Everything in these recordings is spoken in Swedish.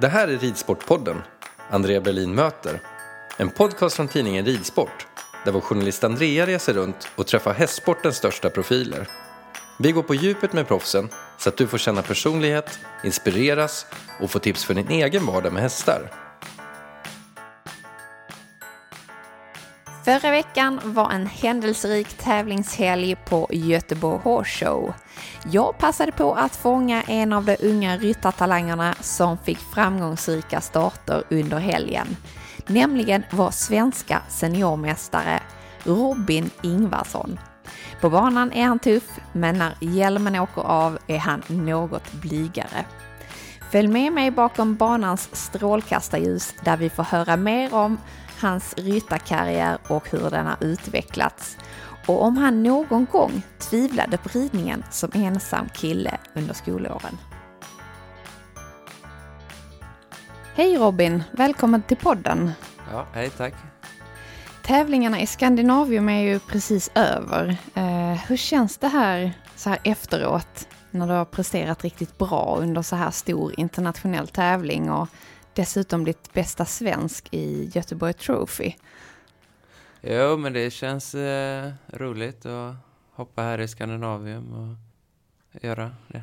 Det här är Ridsportpodden. Andrea Berlin möter. En podcast från tidningen Ridsport. Där vår journalist Andrea reser runt och träffar hästsportens största profiler. Vi går på djupet med proffsen så att du får känna personlighet, inspireras och få tips för din egen vardag med hästar. Förra veckan var en händelserik tävlingshelg på Göteborg Horse Show. Jag passade på att fånga en av de unga ryttartalangerna som fick framgångsrika starter under helgen. Nämligen vår svenska seniormästare Robin Ingvarsson. På banan är han tuff, men när hjälmen åker av är han något blygare. Följ med mig bakom banans strålkastarljus där vi får höra mer om hans ryttarkarriär och hur den har utvecklats. Och om han någon gång tvivlade på ridningen som ensam kille under skolåren. Hej Robin, välkommen till podden. Ja, hej tack. Tävlingarna i Skandinavium är ju precis över. Eh, hur känns det här så här efteråt när du har presterat riktigt bra under så här stor internationell tävling och dessutom ditt bästa svensk i Göteborg Trophy? Jo, men det känns eh, roligt att hoppa här i Skandinavium och göra det.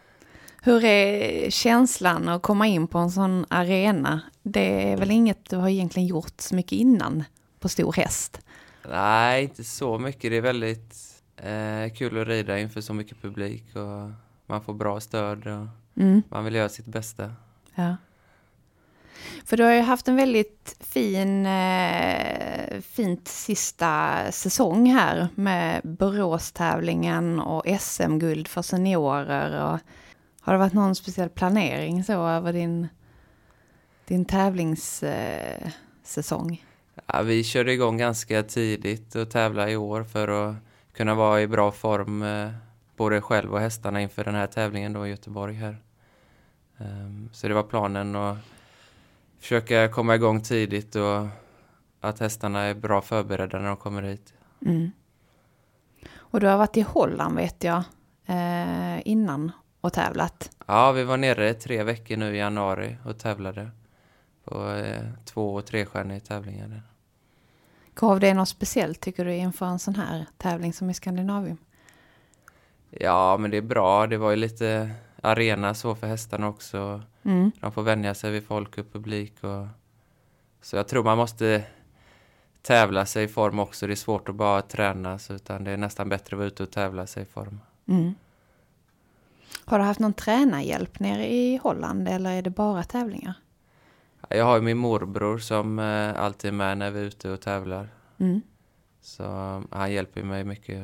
Hur är känslan att komma in på en sån arena? Det är väl inget du har egentligen gjort så mycket innan på stor häst? Nej, inte så mycket. Det är väldigt eh, kul att rida inför så mycket publik och man får bra stöd och Mm. man vill göra sitt bästa. Ja. För du har ju haft en väldigt fin, eh, fint sista säsong här med Borås-tävlingen och SM-guld för seniorer. Och har det varit någon speciell planering så över din, din tävlingssäsong? Eh? Ja, vi körde igång ganska tidigt och tävla i år för att kunna vara i bra form eh, både själv och hästarna inför den här tävlingen då i Göteborg här. Ehm, så det var planen att försöka komma igång tidigt och att hästarna är bra förberedda när de kommer hit. Mm. Och du har varit i Holland vet jag eh, innan och tävlat. Ja, vi var nere tre veckor nu i januari och tävlade på eh, två och trestjärniga tävlingar. Gav det något speciellt tycker du inför en sån här tävling som i Skandinavium? Ja, men det är bra. Det var ju lite arena så för hästarna också. Mm. De får vänja sig vid folk och publik. Och... Så jag tror man måste tävla sig i form också. Det är svårt att bara träna, så utan det är nästan bättre att vara ute och tävla sig i form. Mm. Har du haft någon tränarhjälp nere i Holland eller är det bara tävlingar? Jag har ju min morbror som eh, alltid är med när vi är ute och tävlar. Mm. Så eh, han hjälper mig mycket.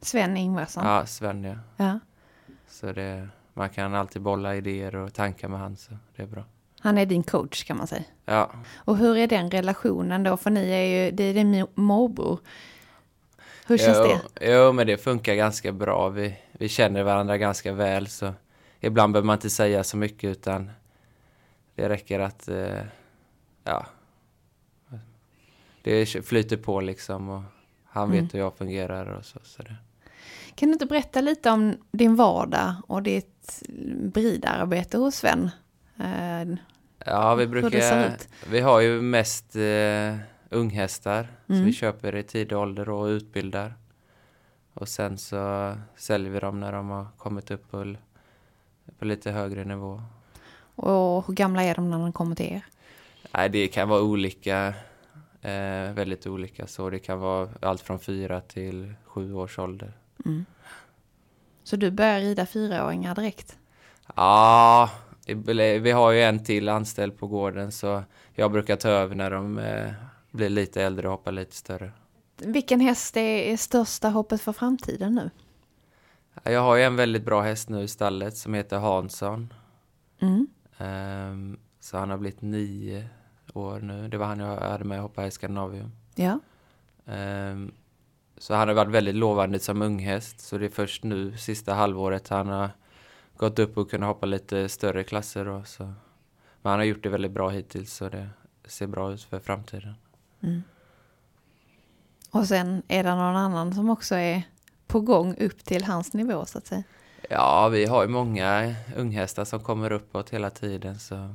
Sven Ingvarsson? Ja, Sven ja. Ja. Så det, man kan alltid bolla idéer och tankar med han, så det är bra. Han är din coach kan man säga. Ja, Och hur är den relationen då? För ni är ju, det är din mo- morbror. Hur känns jo, det? Jo, men det funkar ganska bra. Vi, vi känner varandra ganska väl, så ibland behöver man inte säga så mycket, utan det räcker att, eh, ja, det flyter på liksom och han vet Mm. hur jag fungerar och så. så det. Kan du inte berätta lite om din vardag och ditt bridarbete hos Sven? Eh, Ja, vi brukar, vi har ju mest eh, unghästar, så Mm. vi köper i tidig ålder och utbildar. Och sen så säljer vi dem när de har kommit upp på, på lite högre nivå. Och hur gamla är de när de kommer till er? Nej, det kan vara olika, eh, väldigt olika. Så det kan vara allt från fyra till sju års ålder. Mm. Så du börjar rida fyraåringar direkt? Ja, vi har ju en till anställd på gården så jag brukar ta över när de eh, blir lite äldre och hoppar lite större. Vilken häst är, är största hoppet för framtiden nu? Jag har ju en väldigt bra häst nu i stallet som heter Hansson. Mm. Ehm, så han har blivit nio år nu. Det var han jag hade med och hoppade i Skandinavium. Ja. Ehm, så han har varit väldigt lovande som unghäst. Så det är först nu, sista halvåret, han har gått upp och kunnat hoppa lite större klasser. Då, så. Men han har gjort det väldigt bra hittills så det ser bra ut för framtiden. Och sen är det någon annan som också är på gång upp till hans nivå så att säga. Ja, vi har ju många unghästar som kommer uppåt hela tiden så,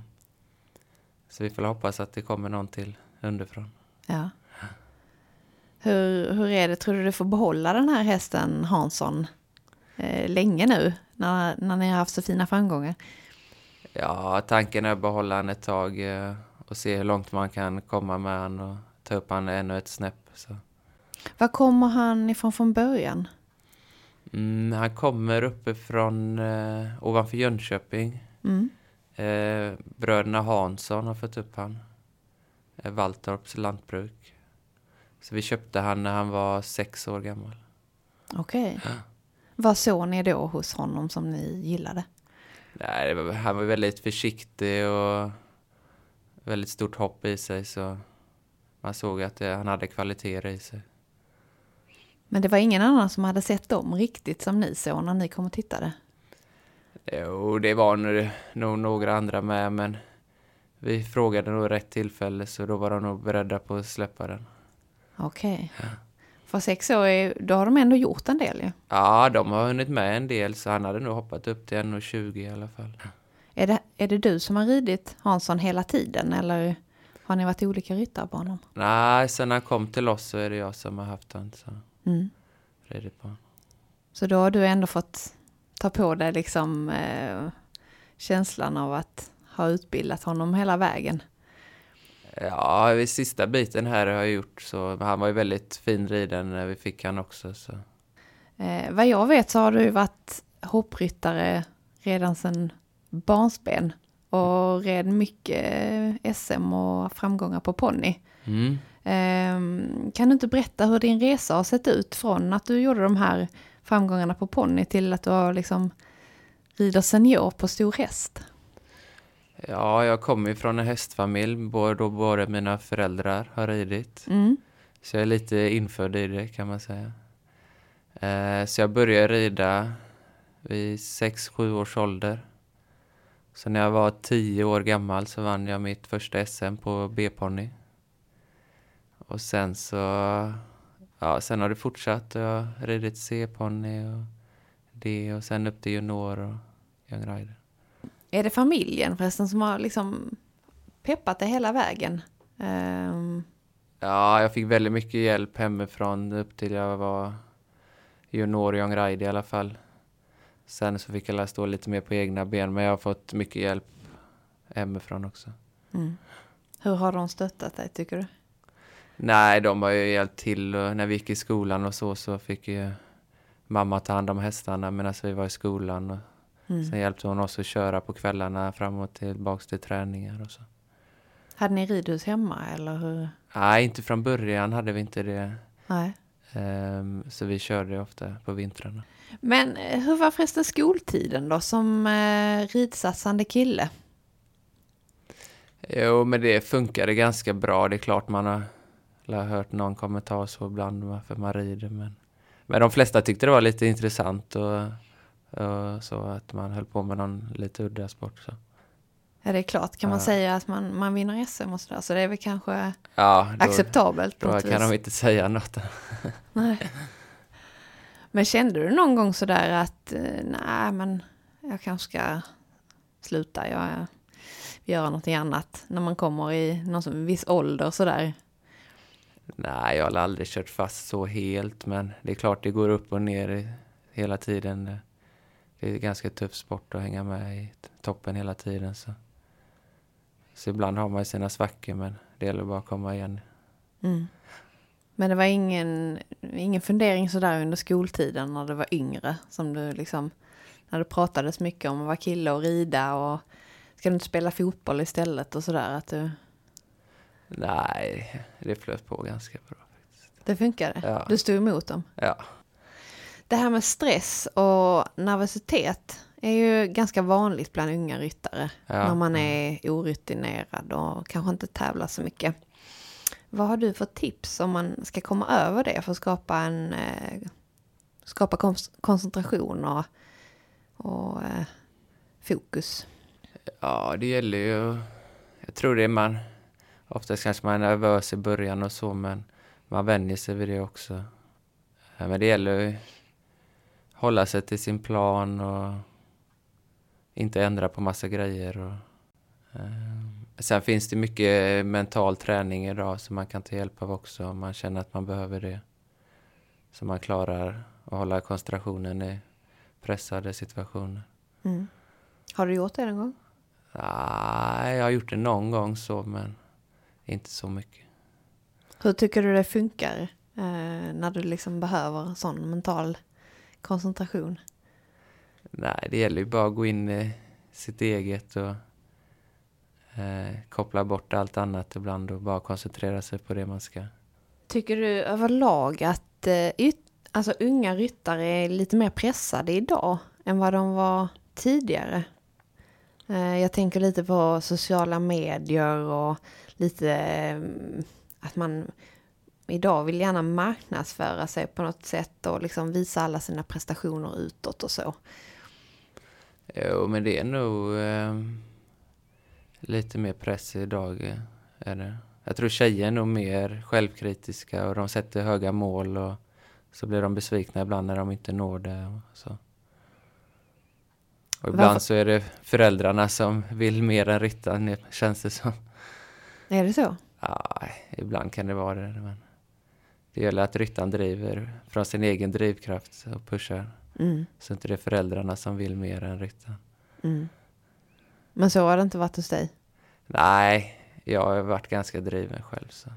så vi får hoppas att det kommer någon till underifrån. Ja. Hur, hur är det, tror du du får behålla den här hästen Hansson eh, länge nu när, när ni har haft så fina framgångar? Ja, tanken är att behålla han ett tag eh, och se hur långt man kan komma med han och ta upp han ännu ett snäpp. Så. Var kommer han ifrån från början? Mm, han kommer uppifrån eh, ovanför Jönköping. Mm. Eh, bröderna Hansson har fått upp han. Eh, Valtorps lantbruk. Så vi köpte han när han var sex år gammal. Okej. Vad såg ni då hos honom som ni gillade? Nej, var, han var väldigt försiktig och väldigt stort hopp i sig så man såg att det, han hade kvaliteter i sig. Men det var ingen annan som hade sett dem riktigt som ni såg när ni kom och tittade? Jo, det var nog- några andra med men vi frågade nog rätt tillfälle så då var de nog beredda på att släppa den. Okej. För sex år, är, då har de ändå gjort en del ju. Ja, de har hunnit med en del så han hade nog hoppat upp till 1,20 i alla fall. Är det, är det du som har ridit Hansson hela tiden eller har ni varit olika ryttare på honom? Nej, sen han kom till oss så är det jag som har haft så Mm. på honom. Så då har du ändå fått ta på dig liksom eh, känslan av att ha utbildat honom hela vägen. Ja, vid sista biten här har jag gjort så. Han var ju väldigt fin riden när vi fick han också. Så. Eh, vad jag vet så har du varit hoppryttare redan sedan barnsben och red mycket SM och framgångar på ponny. Mm. Eh, kan du inte berätta hur din resa har sett ut från att du gjorde de här framgångarna på ponny till att du har liksom rider senior på stor häst? Ja, jag kommer ju från en hästfamilj då både mina föräldrar har ridit. Mm. Så jag är lite infödd i det kan man säga. Eh, så jag började rida vid 6-7 års ålder. Så när jag var 10 år gammal så vann jag mitt första SM på B-ponny. Och sen så, ja sen har det fortsatt. Jag har ridit C-ponny och D och sen upp till junior och young rider. Är det familjen förresten som har liksom peppat det hela vägen? Ehm, Ja, jag fick väldigt mycket hjälp hemifrån upp till jag var junior och young rider i alla fall. Sen så fick jag lära stå lite mer på egna ben, men jag har fått mycket hjälp hemifrån också. mm. Hur har de stöttat dig tycker du? Nej, de har ju hjälpt till och när vi gick i skolan och så, så fick ju mamma ta hand om hästarna medan vi var i skolan. Och Sen hjälpte hon oss att köra på kvällarna fram och tillbaks till träningar och så. Hade ni ridhus hemma eller hur? Nej, inte från början hade vi inte det. Nej. Ehm, så vi körde ofta på vintrarna. Men eh, hur var förresten skoltiden då som eh, ridsatsande kille? Jo, men det funkade ganska bra. Det är klart man har, har hört någon kommentar så ibland varför man rider. Men, men de flesta tyckte det var lite intressant och, och så att man höll på med någon lite udda sport. Så. Ja det är klart, kan man Ja. säga att man, man vinner SM och sådär så det är väl kanske Ja, då, acceptabelt då kan vis. de inte säga något. Nej. Men kände du någon gång sådär att eh, nej men jag kanske ska sluta, jag eh, göra någonting annat när man kommer i någon viss ålder sådär? Nej, jag har aldrig kört fast så helt, men det är klart det går upp och ner hela tiden. Det är ganska tuff sport att hänga med i toppen hela tiden. Så, så ibland har man ju sina svackor, men det gäller bara att komma igen. Mm. Men det var ingen, ingen fundering sådär under skoltiden när du var yngre som du liksom, när det pratades mycket om att vara kille och rida och ska du inte spela fotboll istället och sådär att du, Nej, det flöt på ganska bra. det funkade? Ja. Du stod emot dem? Ja, Det här med stress och nervositet är ju ganska vanligt bland unga ryttare. Ja. När man är orutinerad och kanske inte tävlar så mycket. Vad har du för tips om man ska komma över det för att skapa en eh, skapa kon- koncentration och, och eh, fokus? Ja, det gäller ju... Jag tror det är man... Oftast kanske man är nervös i början och så, men man vänjer sig vid det också. Men det gäller ju hålla sig till sin plan och inte ändra på massa grejer. Och, eh, sen finns det mycket mental träning idag som man kan ta hjälp av också om man känner att man behöver det. Så man klarar att hålla koncentrationen i pressade situationer. Mm. Har du gjort det någon gång? Nej, jag har gjort det någon gång så, men inte så mycket. Hur tycker du det funkar eh, när du liksom behöver sån mental koncentration? Nej, det gäller ju bara att gå in i sitt eget och eh, koppla bort allt annat ibland och bara koncentrera sig på det man ska. Tycker du överlag att eh, yt- alltså, unga ryttare är lite mer pressade idag än vad de var tidigare? Eh, jag tänker lite på sociala medier och lite eh, att man idag vill gärna marknadsföra sig på något sätt och liksom visa alla sina prestationer utåt och så. Jo, men det är nog eh, lite mer press idag. eh, Är det. Jag tror tjejer är nog mer självkritiska och de sätter höga mål och så blir de besvikna ibland när de inte når det. Och så. Och ibland Varför- så är det föräldrarna som vill mer än ryttaren, känns det som. Är det så? Ja, ibland kan det vara det. Men det gäller att ryttaren driver från sin egen drivkraft och pushar. Mm. Så inte det är föräldrarna som vill mer än ryttaren. Mm. Men så har det inte varit hos dig? Nej, jag har varit ganska driven själv. Så.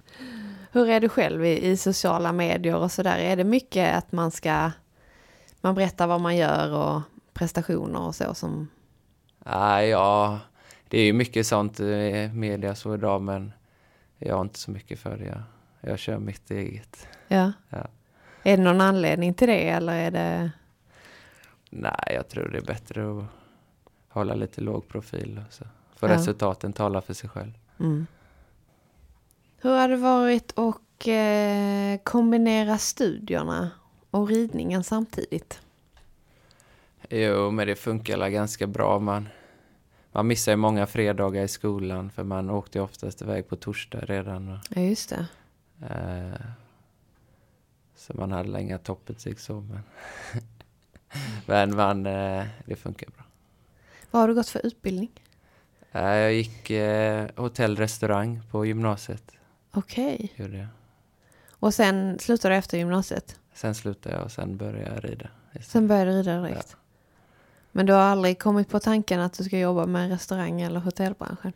Hur är du själv i, i sociala medier och sådär? Är det mycket att man ska, man berättar vad man gör och prestationer och så som, Nej, ja, det är ju mycket sånt i media så idag, men jag har inte så mycket för det. Jag, jag kör mitt eget. ja. Ja. Är det någon anledning till det eller är det, Nej, jag tror det är bättre att hålla lite låg profil. Och så. För Ja. resultaten talar för sig själv. mm. Hur har det varit att eh, kombinera studierna och ridningen samtidigt? Jo, men det funkar ganska bra. Man, man missar ju många fredagar i skolan för man åkte oftast iväg på torsdag redan. Och, Ja, just det. eh, så man hade inga toppbetyg så. Men, men man, eh, det funkar bra. Vad har du gått för utbildning? Eh, jag gick eh, hotell restaurang på gymnasiet. Okej. Jag. Och sen slutade du efter gymnasiet? Sen slutade jag och sen började jag rida. Sen började du rida direkt? Men du har aldrig kommit på tanken att du ska jobba med restaurang eller hotellbranschen?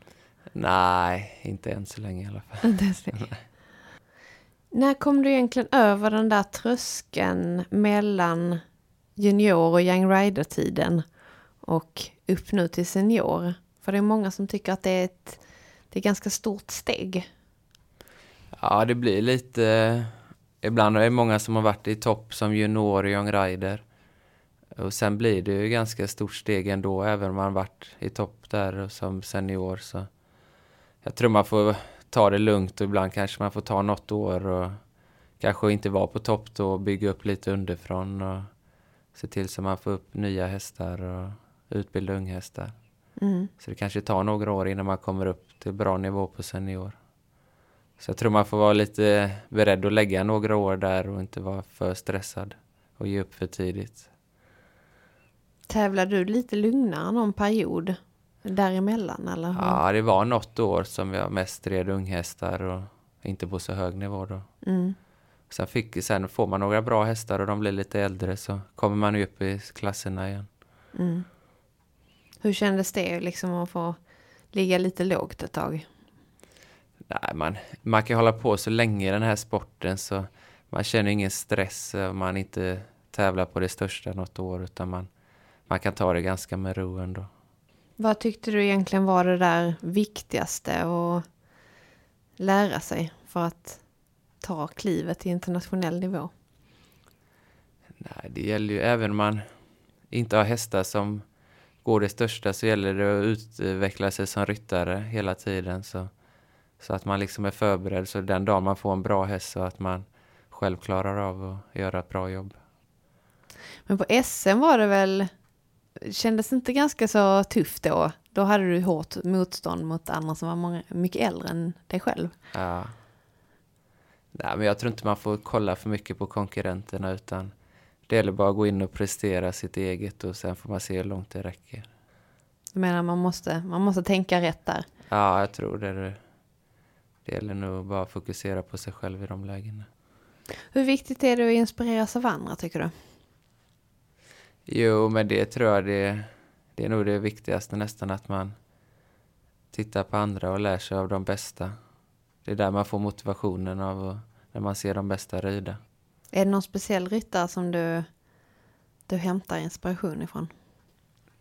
Nej, inte än så länge i alla fall. Inte ens det. När kom du egentligen över den där tröskeln mellan junior och young rider-tiden och upp nu till senior? För det är många som tycker att det är ett, det är ett ganska stort steg. Ja, det blir lite... Ibland är det många som har varit i topp som junior och young rider. Och sen blir det ju ganska stort steg ändå, även om man varit i topp där och som senior. Så jag tror man får ta det lugnt och ibland kanske man får ta något år och kanske inte vara på topp då och bygga upp lite underifrån och se till så man får upp nya hästar och utbilda unghästar. Mm. Så det kanske tar några år innan man kommer upp till bra nivå på senior. Så jag tror man får vara lite beredd att lägga några år där och inte vara för stressad och ge upp för tidigt. Tävlar du lite lugnare någon period däremellan eller? hur? Ja, det var något år som jag mest red unghästar och inte på så hög nivå då. Mm. Sen, fick, sen får man några bra hästar och de blir lite äldre så kommer man upp i klasserna igen. Mm. Hur kändes det liksom att få ligga lite lågt ett tag? Nej, man, man kan hålla på så länge i den här sporten så man känner ingen stress om man inte tävlar på det största något år utan man, man kan ta det ganska med ro ändå. Vad tyckte du egentligen var det där viktigaste att lära sig för att ta klivet till internationell nivå? Nej, det gäller ju även om man inte har hästar som går det största så gäller det att utveckla sig som ryttare hela tiden. Så, så att man liksom är förberedd så den dag man får en bra häst så att man själv klarar av att göra ett bra jobb. Men på SM var det väl, kändes inte ganska så tufft då? Då hade du hårt motstånd mot andra som var många, mycket äldre än dig själv. Ja. Nej, men jag tror inte man får kolla för mycket på konkurrenterna utan det gäller bara att gå in och prestera sitt eget och sen får man se hur långt det räcker. Du menar man måste, man måste tänka rätt där? Ja, jag tror det. Det gäller nog bara att fokusera på sig själv i de lägena. Hur viktigt är det att inspireras av andra tycker du? Jo, men det tror jag det, det är nog det viktigaste nästan att man tittar på andra och lär sig av de bästa. Det är där man får motivationen av när man ser de bästa rida. Är det någon speciell ryttare som du, du hämtar inspiration ifrån?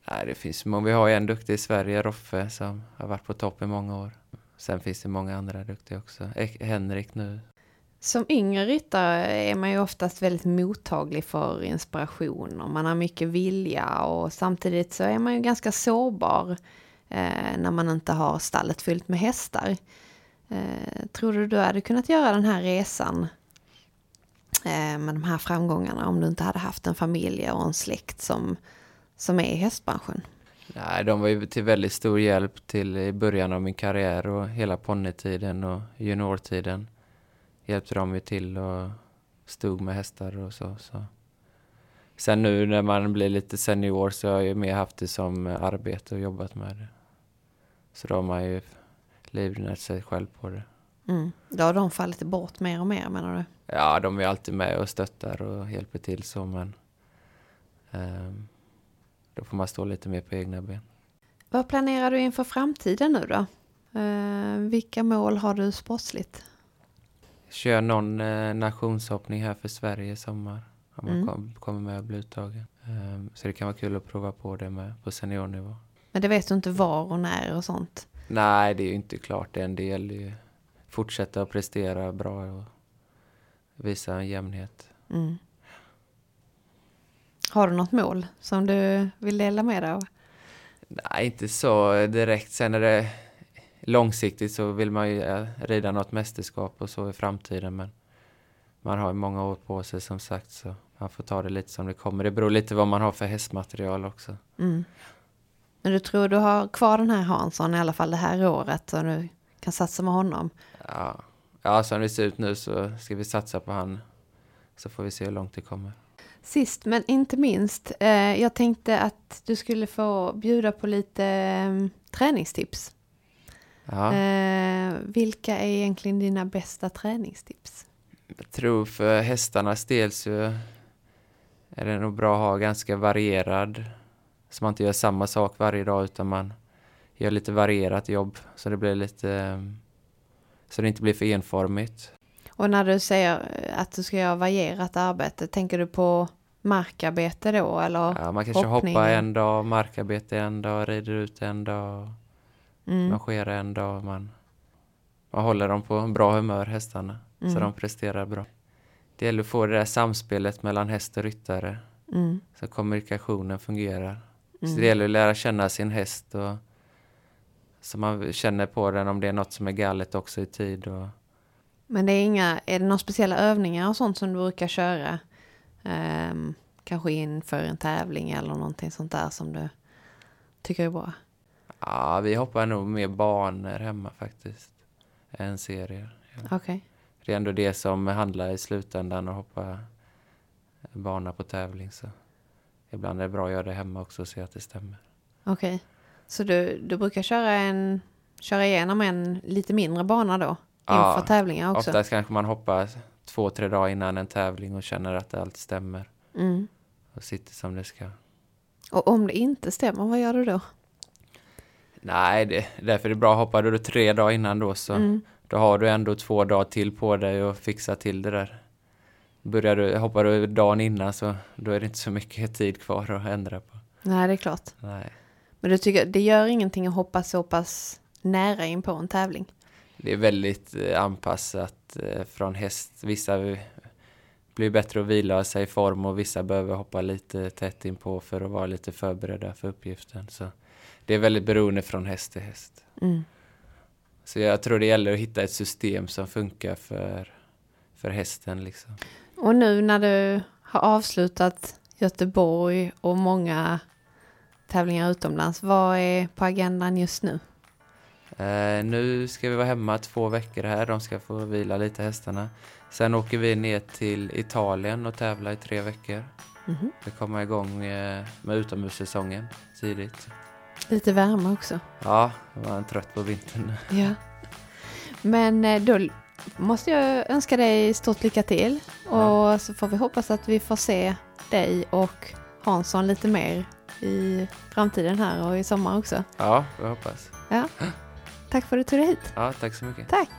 Nej, det finns många. Vi har en duktig i Sverige, Roffe, som har varit på topp i många år. Sen finns det många andra duktiga också. Henrik nu. Som yngre ryttare är man ju oftast väldigt mottaglig för inspiration och man har mycket vilja och samtidigt så är man ju ganska sårbar eh, när man inte har stallet fyllt med hästar. Eh, tror du du hade kunnat göra den här resan eh, med de här framgångarna om du inte hade haft en familj och en släkt som, som är i hästbranschen? Nej, de var ju till väldigt stor hjälp till i början av min karriär och hela ponnytiden och juniortiden. Hjälpte de ju till och stod med hästar och så. så. Sen nu när man blir lite senior så har jag ju mer haft det som arbete och jobbat med det. Så då har man ju livnärt sig själv på det. Mm. Då har de fallit bort mer och mer menar du? Ja, de är alltid med och stöttar och hjälper till så men um, då får man stå lite mer på egna ben. Vad planerar du inför framtiden nu då? Uh, vilka mål har du sportsligt? Kör någon uh, nationshoppning här för Sverige i sommar. Om man mm. kom, kommer med och blir uttagen. Um, så det kan vara kul att prova på det med på seniornivå. Men det vet du inte var och när och sånt? Nej, det är ju inte klart än. Det gäller ju fortsätta att prestera bra och visa en jämnhet. Mm. Har du något mål som du vill dela med dig av? Nej, inte så direkt. Sen är det långsiktigt så vill man ju rida något mästerskap och så i framtiden. Men man har ju många år på sig som sagt så man får ta det lite som det kommer. Det beror lite vad man har för hästmaterial också. Mm. Men du tror du har kvar den här Hansson i alla fall det här året och du kan satsa med honom? Ja, ja som det ser ut nu så ska vi satsa på han. Så får vi se hur långt det kommer. Sist men inte minst, eh, jag tänkte att du skulle få bjuda på lite eh, träningstips. Ja. Eh, vilka är egentligen dina bästa träningstips? Jag tror för hästarnas del så är det nog bra att ha ganska varierad så man inte gör samma sak varje dag utan man gör lite varierat jobb så det blir lite så det inte blir för enformigt. Och när du säger att du ska göra varierat arbete, tänker du på markarbete då eller Ja, man kanske hoppning? hoppar en dag, markarbete en dag, rider ut en dag, mm. marscherar en dag. Man, man håller dem på bra humör, hästarna, mm. så de presterar bra. Det gäller att få det där samspelet mellan häst och ryttare, mm. så kommunikationen fungerar. Mm. Så det gäller att lära känna sin häst och så man känner på den om det är något som är galet också i tid. Och... Men det är inga, är det några speciella övningar och sånt som du brukar köra? Um, kanske inför en tävling eller någonting sånt där som du tycker är bra? Ja, vi hoppar nog mer banor hemma faktiskt. Än serier. Ja. Okay. Det är ändå det som handlar i slutändan att hoppa bana på tävling. Så ibland är det bra att göra det hemma också och se att det stämmer. Okej. Okay. Så du, du brukar köra, en, köra igenom en lite mindre bana då? Inför ja, tävlingar också? oftast kanske man hoppar två, tre dagar innan en tävling och känner att allt stämmer. Mm. Och sitter som det ska. Och om det inte stämmer, vad gör du då? Nej, det, därför är det bra. Hoppar du tre dagar innan då så mm. då har du ändå två dagar till på dig att fixa till det där. Börjar du, hoppar du dagen innan så då är det inte så mycket tid kvar att ändra på. Nej, det är klart. Nej. Men du tycker det gör ingenting att hoppa så pass nära in på en tävling? Det är väldigt eh, anpassat eh, från häst. Vissa blir bättre att vila sig i form och vissa behöver hoppa lite tätt in på för att vara lite förberedda för uppgiften. Så det är väldigt beroende från häst till häst. Mm. Så jag tror det gäller att hitta ett system som funkar för, för hästen. Liksom. Och nu när du har avslutat Göteborg och många tävlingar utomlands, vad är på agendan just nu? Eh, nu ska vi vara hemma två veckor här. De ska få vila lite hästarna. Sen åker vi ner till Italien och tävlar i tre veckor. Mhm. Vi kommer igång eh, med utomhussäsongen tidigt. Lite värme också. Ja, jag var trött på vintern. Ja. Men eh, då måste jag önska dig stort lycka till och så får vi hoppas att vi får se dig och Hansson lite mer i framtiden här och i sommar också. Ja, jag hoppas. Ja. Tack för att du tog dig hit. Ja, tack så mycket. Tack.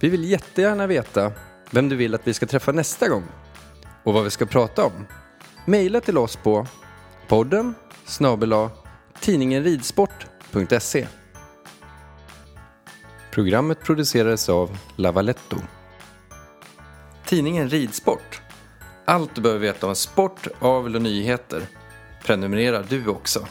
Vi vill jättegärna veta vem du vill att vi ska träffa nästa gång och vad vi ska prata om. Maila till oss på podden snabel tidningenridsport.se Programmet producerades av Lavaletto. Tidningen Ridsport. Allt du behöver veta om sport, avel och nyheter. Prenumererar du också?